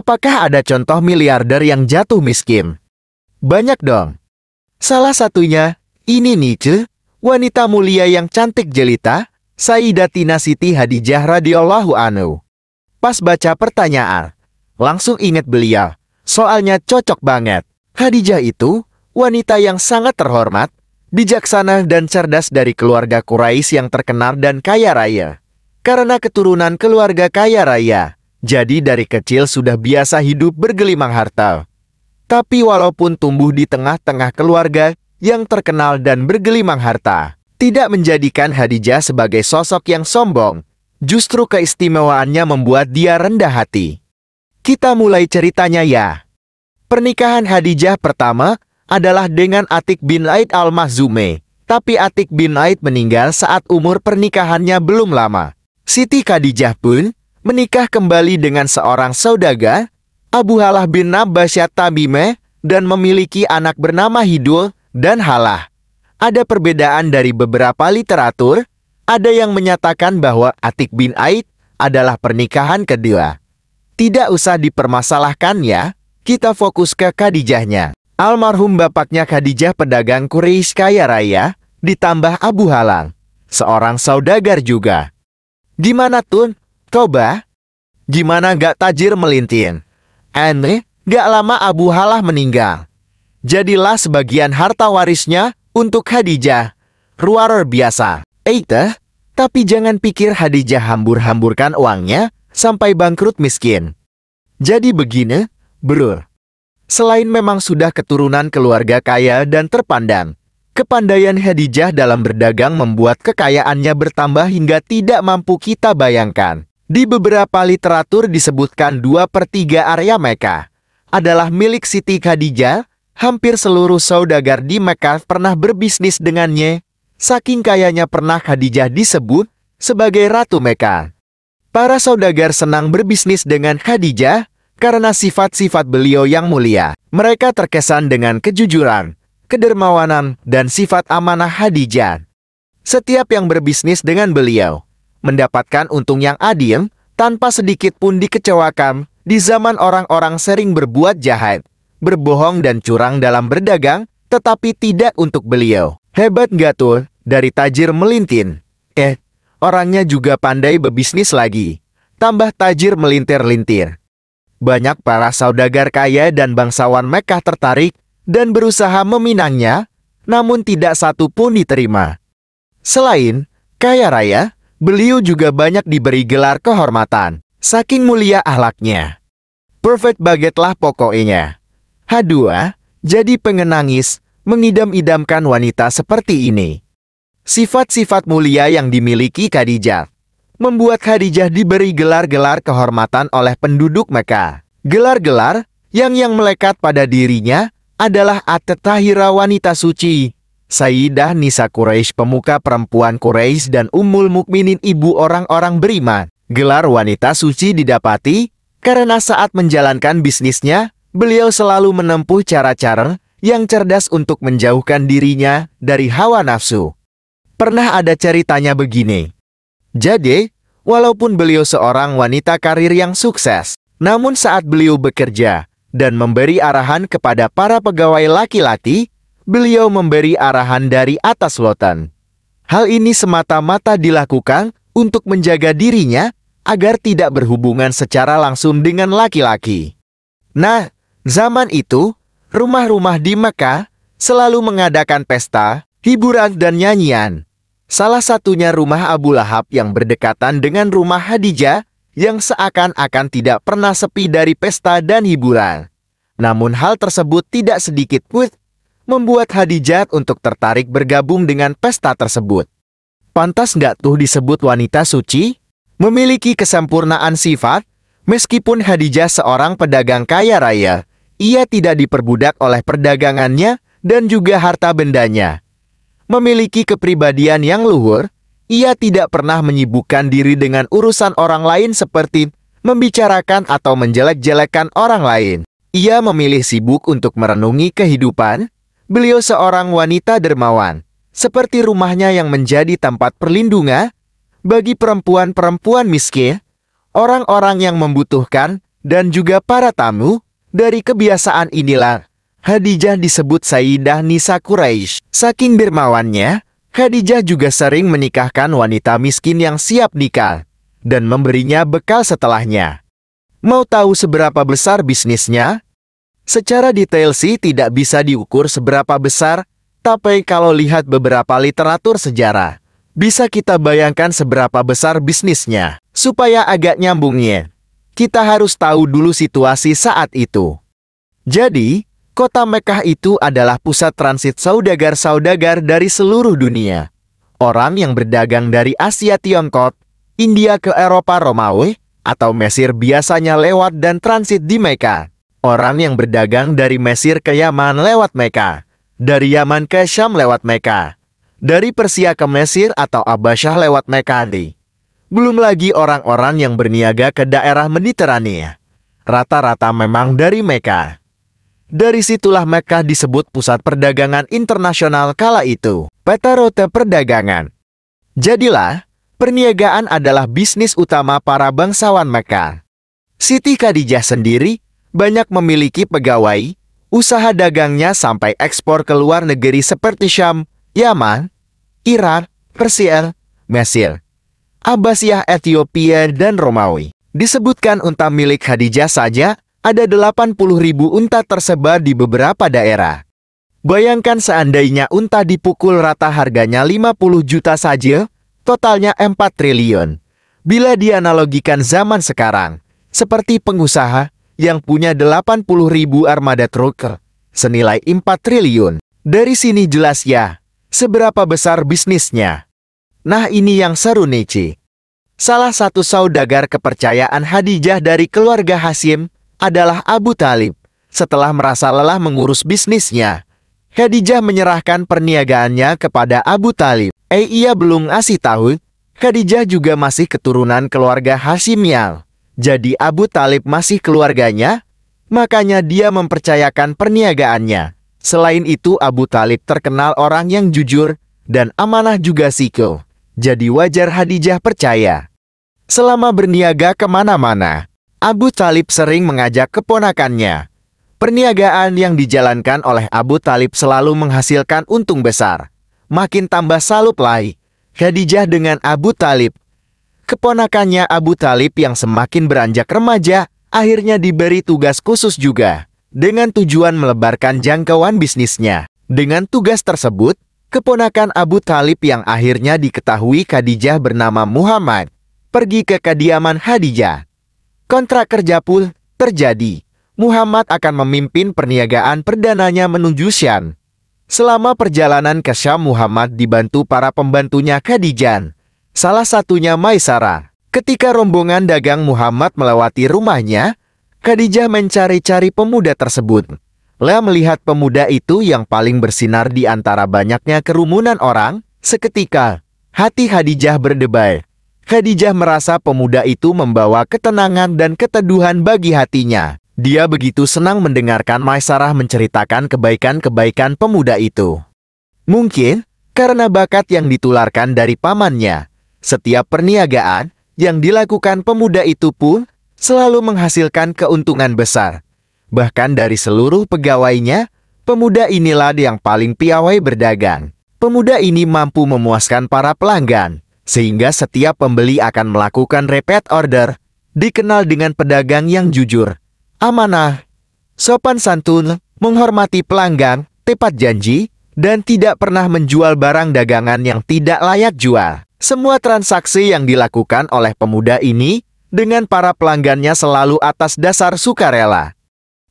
Apakah ada contoh miliarder yang jatuh miskin? Banyak dong. Salah satunya, ini Nietzsche, wanita mulia yang cantik jelita, Sayyidatina Siti Hadijah radhiyallahu anhu. Pas baca pertanyaan, langsung ingat beliau, soalnya cocok banget. Hadijah itu, wanita yang sangat terhormat, bijaksana dan cerdas dari keluarga Quraisy yang terkenal dan kaya raya. Karena keturunan keluarga kaya raya, jadi dari kecil sudah biasa hidup bergelimang harta. Tapi walaupun tumbuh di tengah-tengah keluarga yang terkenal dan bergelimang harta, tidak menjadikan Hadijah sebagai sosok yang sombong. Justru keistimewaannya membuat dia rendah hati. Kita mulai ceritanya ya. Pernikahan Hadijah pertama adalah dengan Atik bin Aid al-Mahzume. Tapi Atik bin Aid meninggal saat umur pernikahannya belum lama. Siti Khadijah pun menikah kembali dengan seorang saudagar, Abu Halah bin Nabasyat Tabime, dan memiliki anak bernama Hidul dan Halah. Ada perbedaan dari beberapa literatur, ada yang menyatakan bahwa Atik bin Aid adalah pernikahan kedua. Tidak usah dipermasalahkan ya, kita fokus ke Khadijahnya. Almarhum bapaknya Khadijah pedagang Quraisy kaya raya, ditambah Abu Halang, seorang saudagar juga. Gimana Tun? Coba, gimana gak tajir melintin? Aneh, gak lama Abu Halah meninggal. Jadilah sebagian harta warisnya untuk Khadijah. Ruarer biasa. Eita, tapi jangan pikir Khadijah hambur-hamburkan uangnya sampai bangkrut miskin. Jadi begini, bro. Selain memang sudah keturunan keluarga kaya dan terpandang, kepandaian Khadijah dalam berdagang membuat kekayaannya bertambah hingga tidak mampu kita bayangkan. Di beberapa literatur disebutkan dua per tiga area Mekah adalah milik Siti Khadijah. Hampir seluruh saudagar di Mekah pernah berbisnis dengannya. Saking kayanya pernah Khadijah disebut sebagai Ratu Mekah. Para saudagar senang berbisnis dengan Khadijah karena sifat-sifat beliau yang mulia. Mereka terkesan dengan kejujuran, kedermawanan, dan sifat amanah Khadijah. Setiap yang berbisnis dengan beliau mendapatkan untung yang adil, tanpa sedikit pun dikecewakan, di zaman orang-orang sering berbuat jahat, berbohong dan curang dalam berdagang, tetapi tidak untuk beliau. Hebat nggak tuh, dari tajir melintin. Eh, orangnya juga pandai berbisnis lagi. Tambah tajir melintir-lintir. Banyak para saudagar kaya dan bangsawan Mekah tertarik dan berusaha meminangnya, namun tidak satu pun diterima. Selain kaya raya, Beliau juga banyak diberi gelar kehormatan, saking mulia ahlaknya. Perfect baget lah pokoknya. H2, jadi pengenangis, mengidam-idamkan wanita seperti ini. Sifat-sifat mulia yang dimiliki Khadijah membuat Khadijah diberi gelar-gelar kehormatan oleh penduduk Mekah. Gelar-gelar yang yang melekat pada dirinya adalah Atetahira wanita suci, Sayyidah Nisa Quraisy pemuka perempuan Quraisy dan Ummul Mukminin ibu orang-orang beriman. Gelar wanita suci didapati karena saat menjalankan bisnisnya, beliau selalu menempuh cara-cara yang cerdas untuk menjauhkan dirinya dari hawa nafsu. Pernah ada ceritanya begini. Jadi, walaupun beliau seorang wanita karir yang sukses, namun saat beliau bekerja dan memberi arahan kepada para pegawai laki-laki, beliau memberi arahan dari atas lotan. Hal ini semata-mata dilakukan untuk menjaga dirinya agar tidak berhubungan secara langsung dengan laki-laki. Nah, zaman itu, rumah-rumah di Mekah selalu mengadakan pesta, hiburan dan nyanyian. Salah satunya rumah Abu Lahab yang berdekatan dengan rumah Hadijah yang seakan-akan tidak pernah sepi dari pesta dan hiburan. Namun hal tersebut tidak sedikit pun membuat Hadijat untuk tertarik bergabung dengan pesta tersebut. Pantas nggak tuh disebut wanita suci? Memiliki kesempurnaan sifat, meskipun Hadijah seorang pedagang kaya raya, ia tidak diperbudak oleh perdagangannya dan juga harta bendanya. Memiliki kepribadian yang luhur, ia tidak pernah menyibukkan diri dengan urusan orang lain seperti membicarakan atau menjelek-jelekan orang lain. Ia memilih sibuk untuk merenungi kehidupan, Beliau seorang wanita dermawan, seperti rumahnya yang menjadi tempat perlindungan bagi perempuan-perempuan miskin, orang-orang yang membutuhkan, dan juga para tamu. Dari kebiasaan inilah, Khadijah disebut Sayyidah Nisa Quraisy. Saking dermawannya, Khadijah juga sering menikahkan wanita miskin yang siap nikah dan memberinya bekal setelahnya. Mau tahu seberapa besar bisnisnya? Secara detail sih tidak bisa diukur seberapa besar, tapi kalau lihat beberapa literatur sejarah, bisa kita bayangkan seberapa besar bisnisnya. Supaya agak nyambungnya, kita harus tahu dulu situasi saat itu. Jadi, Kota Mekah itu adalah pusat transit saudagar-saudagar dari seluruh dunia. Orang yang berdagang dari Asia Tiongkok, India ke Eropa Romawi, atau Mesir biasanya lewat dan transit di Mekah. Orang yang berdagang dari Mesir ke Yaman lewat Mekah. Dari Yaman ke Syam lewat Mekah. Dari Persia ke Mesir atau Abasyah lewat Mekah. Belum lagi orang-orang yang berniaga ke daerah Mediterania. Rata-rata memang dari Mekah. Dari situlah Mekah disebut pusat perdagangan internasional kala itu. Peta rute perdagangan. Jadilah, perniagaan adalah bisnis utama para bangsawan Mekah. Siti Khadijah sendiri banyak memiliki pegawai, usaha dagangnya sampai ekspor ke luar negeri seperti Syam, Yaman, Iran, Persia, Mesir, Abbasiyah Ethiopia, dan Romawi. Disebutkan unta milik Khadijah saja ada 80 ribu unta tersebar di beberapa daerah. Bayangkan seandainya unta dipukul rata harganya 50 juta saja, totalnya 4 triliun. Bila dianalogikan zaman sekarang, seperti pengusaha yang punya 80 ribu armada truk senilai 4 triliun. Dari sini jelas ya, seberapa besar bisnisnya. Nah ini yang seru nih, Salah satu saudagar kepercayaan Hadijah dari keluarga Hasim adalah Abu Talib. Setelah merasa lelah mengurus bisnisnya, Khadijah menyerahkan perniagaannya kepada Abu Talib. Eh ia belum ngasih tahu, Khadijah juga masih keturunan keluarga Hashimiyal. Jadi Abu Talib masih keluarganya, makanya dia mempercayakan perniagaannya. Selain itu Abu Talib terkenal orang yang jujur dan amanah juga siko. Jadi wajar Khadijah percaya. Selama berniaga ke mana-mana, Abu Talib sering mengajak keponakannya. Perniagaan yang dijalankan oleh Abu Talib selalu menghasilkan untung besar. Makin tambah salup lagi. Khadijah dengan Abu Talib. Keponakannya Abu Talib yang semakin beranjak remaja, akhirnya diberi tugas khusus juga. Dengan tujuan melebarkan jangkauan bisnisnya. Dengan tugas tersebut, keponakan Abu Talib yang akhirnya diketahui Khadijah bernama Muhammad, pergi ke kediaman Khadijah. Kontrak kerja pun terjadi. Muhammad akan memimpin perniagaan perdananya menuju Syam. Selama perjalanan ke Syam, Muhammad dibantu para pembantunya Khadijan. Salah satunya Maisara. Ketika rombongan dagang Muhammad melewati rumahnya, Khadijah mencari-cari pemuda tersebut. Lea melihat pemuda itu yang paling bersinar di antara banyaknya kerumunan orang, seketika hati Khadijah berdebar. Khadijah merasa pemuda itu membawa ketenangan dan keteduhan bagi hatinya. Dia begitu senang mendengarkan Maisarah menceritakan kebaikan-kebaikan pemuda itu. Mungkin karena bakat yang ditularkan dari pamannya, setiap perniagaan yang dilakukan pemuda itu pun selalu menghasilkan keuntungan besar. Bahkan dari seluruh pegawainya, pemuda inilah yang paling piawai berdagang. Pemuda ini mampu memuaskan para pelanggan, sehingga setiap pembeli akan melakukan repeat order, dikenal dengan pedagang yang jujur, amanah, sopan santun, menghormati pelanggan, tepat janji, dan tidak pernah menjual barang dagangan yang tidak layak jual. Semua transaksi yang dilakukan oleh pemuda ini dengan para pelanggannya selalu atas dasar sukarela.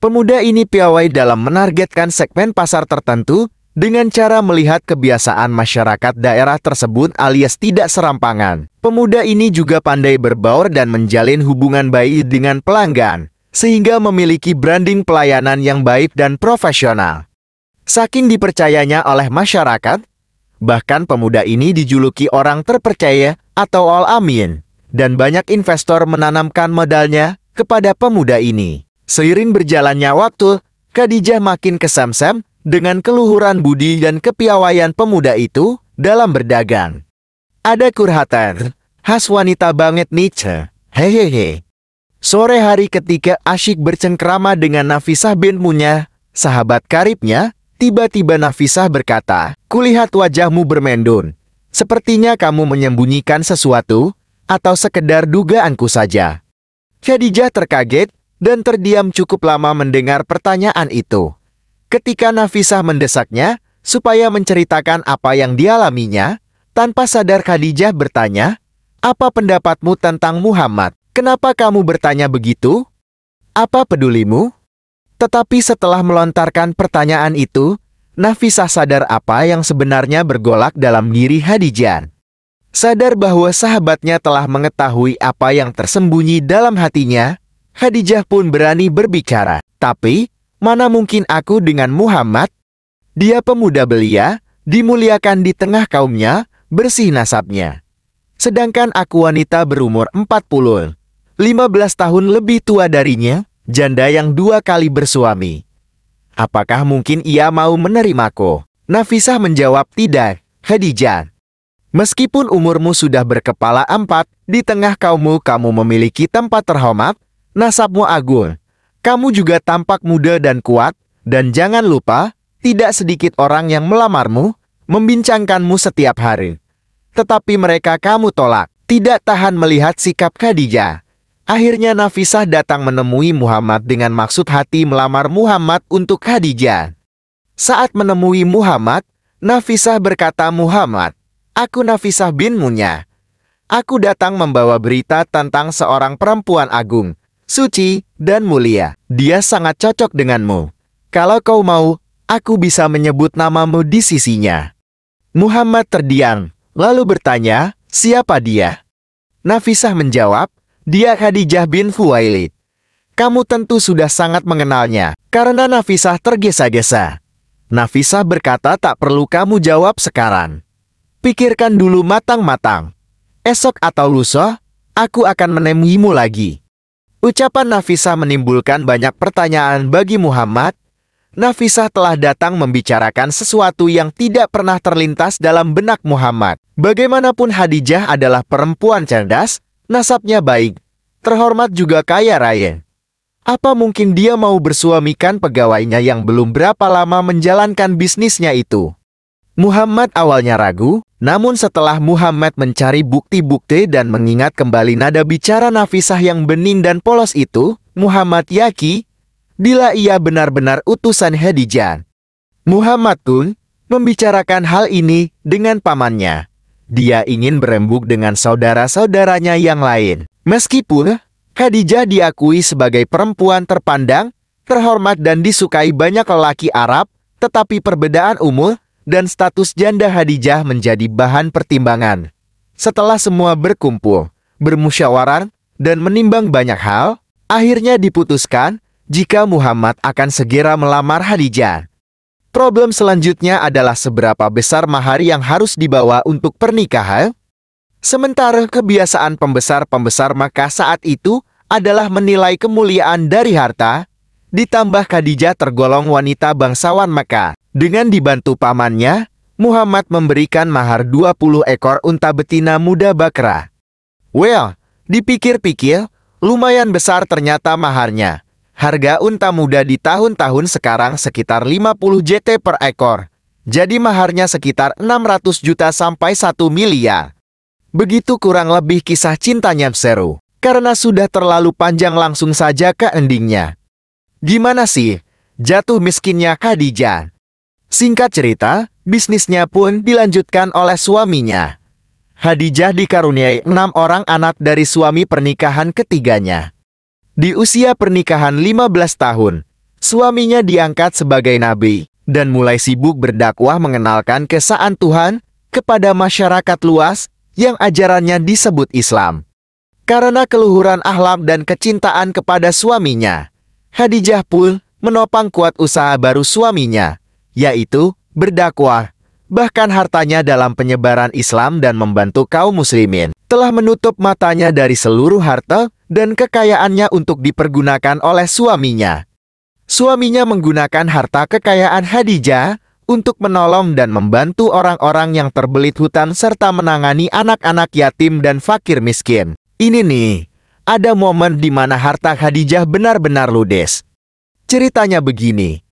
Pemuda ini piawai dalam menargetkan segmen pasar tertentu dengan cara melihat kebiasaan masyarakat daerah tersebut alias tidak serampangan. Pemuda ini juga pandai berbaur dan menjalin hubungan baik dengan pelanggan, sehingga memiliki branding pelayanan yang baik dan profesional. Saking dipercayanya oleh masyarakat, bahkan pemuda ini dijuluki orang terpercaya atau All Amin, dan banyak investor menanamkan modalnya kepada pemuda ini. Seiring berjalannya waktu, Khadijah makin kesamsam dengan keluhuran budi dan kepiawaian pemuda itu dalam berdagang. Ada kurhatan, khas wanita banget Nietzsche. Hehehe. Sore hari ketika asyik bercengkrama dengan Nafisah bin Munya, sahabat karibnya, tiba-tiba Nafisah berkata, Kulihat wajahmu bermendun. Sepertinya kamu menyembunyikan sesuatu, atau sekedar dugaanku saja. Khadijah terkaget dan terdiam cukup lama mendengar pertanyaan itu. Ketika Nafisah mendesaknya, supaya menceritakan apa yang dialaminya, tanpa sadar Khadijah bertanya, apa pendapatmu tentang Muhammad? Kenapa kamu bertanya begitu? Apa pedulimu? Tetapi setelah melontarkan pertanyaan itu, Nafisah sadar apa yang sebenarnya bergolak dalam diri Hadijah. Sadar bahwa sahabatnya telah mengetahui apa yang tersembunyi dalam hatinya, Khadijah pun berani berbicara. Tapi, mana mungkin aku dengan Muhammad? Dia pemuda belia, dimuliakan di tengah kaumnya, bersih nasabnya. Sedangkan aku wanita berumur 40. 15 tahun lebih tua darinya, janda yang dua kali bersuami. Apakah mungkin ia mau menerimaku? Nafisah menjawab tidak, Khadijah. Meskipun umurmu sudah berkepala empat, di tengah kaummu kamu memiliki tempat terhormat, nasabmu agung. Kamu juga tampak muda dan kuat, dan jangan lupa, tidak sedikit orang yang melamarmu, membincangkanmu setiap hari. Tetapi mereka kamu tolak, tidak tahan melihat sikap Khadijah. Akhirnya Nafisah datang menemui Muhammad dengan maksud hati melamar Muhammad untuk Khadijah. Saat menemui Muhammad, Nafisah berkata Muhammad, Aku Nafisah bin Munya. Aku datang membawa berita tentang seorang perempuan agung, suci, dan mulia. Dia sangat cocok denganmu. Kalau kau mau, aku bisa menyebut namamu di sisinya. Muhammad terdiam, lalu bertanya, siapa dia? Nafisah menjawab, dia Khadijah bin Huwailid. Kamu tentu sudah sangat mengenalnya, karena Nafisah tergesa-gesa. Nafisah berkata tak perlu kamu jawab sekarang. Pikirkan dulu matang-matang. Esok atau lusa, aku akan menemuimu lagi. Ucapan Nafisah menimbulkan banyak pertanyaan bagi Muhammad. Nafisah telah datang membicarakan sesuatu yang tidak pernah terlintas dalam benak Muhammad. Bagaimanapun Hadijah adalah perempuan cerdas, nasabnya baik, terhormat juga kaya raya. Apa mungkin dia mau bersuamikan pegawainya yang belum berapa lama menjalankan bisnisnya itu? Muhammad awalnya ragu, namun setelah Muhammad mencari bukti-bukti dan mengingat kembali nada bicara Nafisah yang bening dan polos itu, Muhammad yaki, bila ia benar-benar utusan Hadijah. Muhammad pun membicarakan hal ini dengan pamannya dia ingin berembuk dengan saudara-saudaranya yang lain. Meskipun Khadijah diakui sebagai perempuan terpandang, terhormat dan disukai banyak lelaki Arab, tetapi perbedaan umur dan status janda Khadijah menjadi bahan pertimbangan. Setelah semua berkumpul, bermusyawarah, dan menimbang banyak hal, akhirnya diputuskan jika Muhammad akan segera melamar Khadijah. Problem selanjutnya adalah seberapa besar mahar yang harus dibawa untuk pernikahan. Sementara kebiasaan pembesar-pembesar maka saat itu adalah menilai kemuliaan dari harta, ditambah Khadijah tergolong wanita bangsawan maka. Dengan dibantu pamannya, Muhammad memberikan mahar 20 ekor unta betina muda bakra. Well, dipikir-pikir, lumayan besar ternyata maharnya. Harga unta muda di tahun-tahun sekarang sekitar 50 JT per ekor. Jadi maharnya sekitar 600 juta sampai 1 miliar. Begitu kurang lebih kisah cintanya Seru. Karena sudah terlalu panjang langsung saja ke endingnya. Gimana sih? Jatuh miskinnya Khadijah. Singkat cerita, bisnisnya pun dilanjutkan oleh suaminya. Khadijah dikaruniai enam orang anak dari suami pernikahan ketiganya. Di usia pernikahan 15 tahun, suaminya diangkat sebagai nabi dan mulai sibuk berdakwah mengenalkan kesaan Tuhan kepada masyarakat luas yang ajarannya disebut Islam. Karena keluhuran akhlak dan kecintaan kepada suaminya, Khadijah pun menopang kuat usaha baru suaminya, yaitu berdakwah, bahkan hartanya dalam penyebaran Islam dan membantu kaum muslimin, telah menutup matanya dari seluruh harta dan kekayaannya untuk dipergunakan oleh suaminya. Suaminya menggunakan harta kekayaan Hadijah untuk menolong dan membantu orang-orang yang terbelit hutan serta menangani anak-anak yatim dan fakir miskin. Ini nih, ada momen di mana harta Khadijah benar-benar ludes. Ceritanya begini.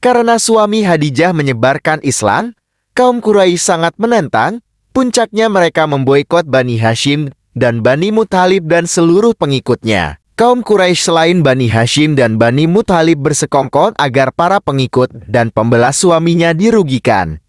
Karena suami Khadijah menyebarkan Islam, kaum Quraisy sangat menentang, puncaknya mereka memboikot Bani Hashim dan Bani Muthalib dan seluruh pengikutnya. Kaum Quraisy selain Bani Hashim dan Bani Muthalib bersekongkol agar para pengikut dan pembelah suaminya dirugikan.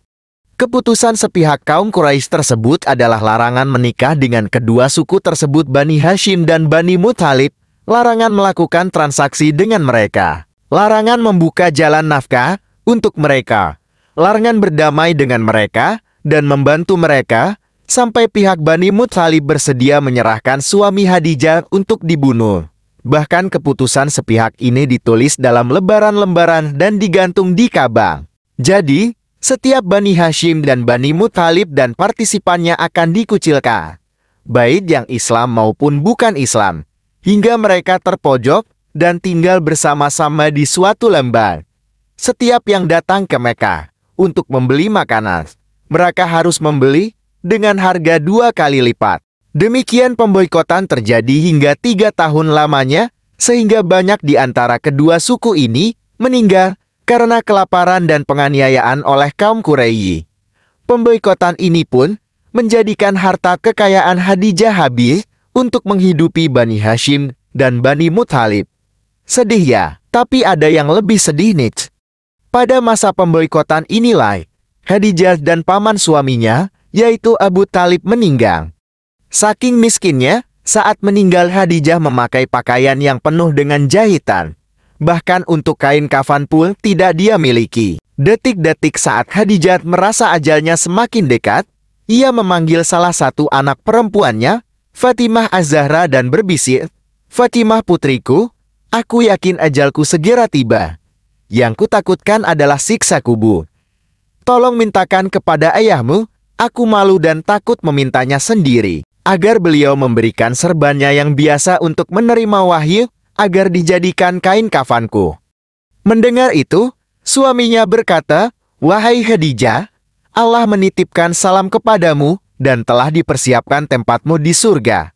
Keputusan sepihak kaum Quraisy tersebut adalah larangan menikah dengan kedua suku tersebut Bani Hashim dan Bani Muthalib, larangan melakukan transaksi dengan mereka, larangan membuka jalan nafkah untuk mereka, larangan berdamai dengan mereka, dan membantu mereka, sampai pihak Bani Muthalib bersedia menyerahkan suami Hadijah untuk dibunuh. Bahkan keputusan sepihak ini ditulis dalam lembaran-lembaran dan digantung di Kabang. Jadi, setiap Bani Hashim dan Bani Muthalib dan partisipannya akan dikucilkan. Baik yang Islam maupun bukan Islam. Hingga mereka terpojok dan tinggal bersama-sama di suatu lembar. Setiap yang datang ke Mekah untuk membeli makanan, mereka harus membeli dengan harga dua kali lipat. Demikian pemboikotan terjadi hingga tiga tahun lamanya, sehingga banyak di antara kedua suku ini meninggal karena kelaparan dan penganiayaan oleh kaum Quraisy. Pemboikotan ini pun menjadikan harta kekayaan Hadijah habis untuk menghidupi Bani Hashim dan Bani Muthalib. Sedih ya, tapi ada yang lebih sedih nih. Pada masa pemboikotan inilah, Hadijah dan paman suaminya, yaitu Abu Talib meninggal. Saking miskinnya, saat meninggal Hadijah memakai pakaian yang penuh dengan jahitan. Bahkan untuk kain kafan pun tidak dia miliki. Detik-detik saat Hadijah merasa ajalnya semakin dekat, ia memanggil salah satu anak perempuannya, Fatimah Az-Zahra dan berbisik, Fatimah putriku, aku yakin ajalku segera tiba. Yang kutakutkan adalah siksa kubur. Tolong mintakan kepada ayahmu, aku malu dan takut memintanya sendiri agar beliau memberikan serbannya yang biasa untuk menerima wahyu, agar dijadikan kain kafanku. Mendengar itu, suaminya berkata, Wahai Khadijah, Allah menitipkan salam kepadamu dan telah dipersiapkan tempatmu di surga.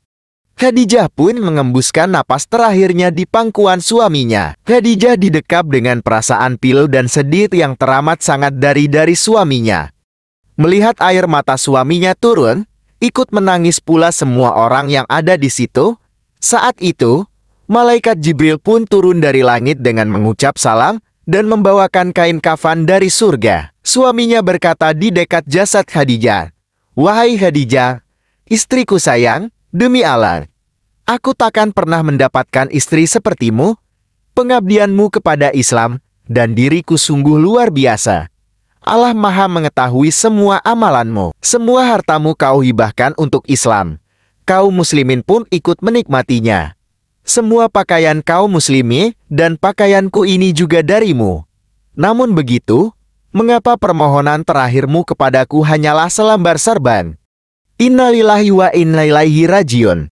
Khadijah pun mengembuskan napas terakhirnya di pangkuan suaminya. Khadijah didekap dengan perasaan pilu dan sedih yang teramat sangat dari dari suaminya. Melihat air mata suaminya turun, ikut menangis pula semua orang yang ada di situ. Saat itu, malaikat Jibril pun turun dari langit dengan mengucap salam dan membawakan kain kafan dari surga. Suaminya berkata di dekat jasad Khadijah, Wahai Khadijah, istriku sayang, demi Allah, aku takkan pernah mendapatkan istri sepertimu. Pengabdianmu kepada Islam dan diriku sungguh luar biasa. Allah maha mengetahui semua amalanmu. Semua hartamu kau hibahkan untuk Islam. Kaum muslimin pun ikut menikmatinya. Semua pakaian kaum muslimi dan pakaianku ini juga darimu. Namun begitu, mengapa permohonan terakhirmu kepadaku hanyalah selambar serban? Innalillahi wa inna ilaihi rajiun.